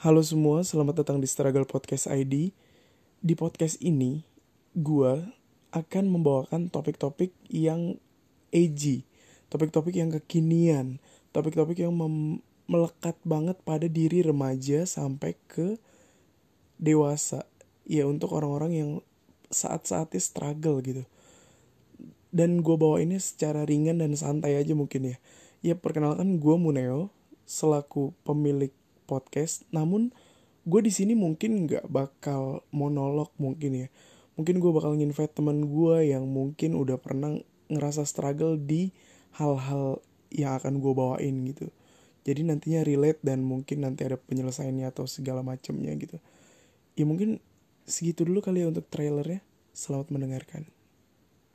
Halo semua, selamat datang di Struggle Podcast ID. Di podcast ini, gue akan membawakan topik-topik yang edgy, topik-topik yang kekinian, topik-topik yang melekat banget pada diri remaja sampai ke dewasa. Ya untuk orang-orang yang saat-saatnya struggle gitu. Dan gue bawa ini secara ringan dan santai aja mungkin ya. Ya perkenalkan gue Muneo, selaku pemilik podcast namun gue di sini mungkin nggak bakal monolog mungkin ya. Mungkin gue bakal nginvite teman gue yang mungkin udah pernah ngerasa struggle di hal-hal yang akan gue bawain gitu. Jadi nantinya relate dan mungkin nanti ada penyelesaiannya atau segala macamnya gitu. Ya mungkin segitu dulu kali ya untuk trailernya. Selamat mendengarkan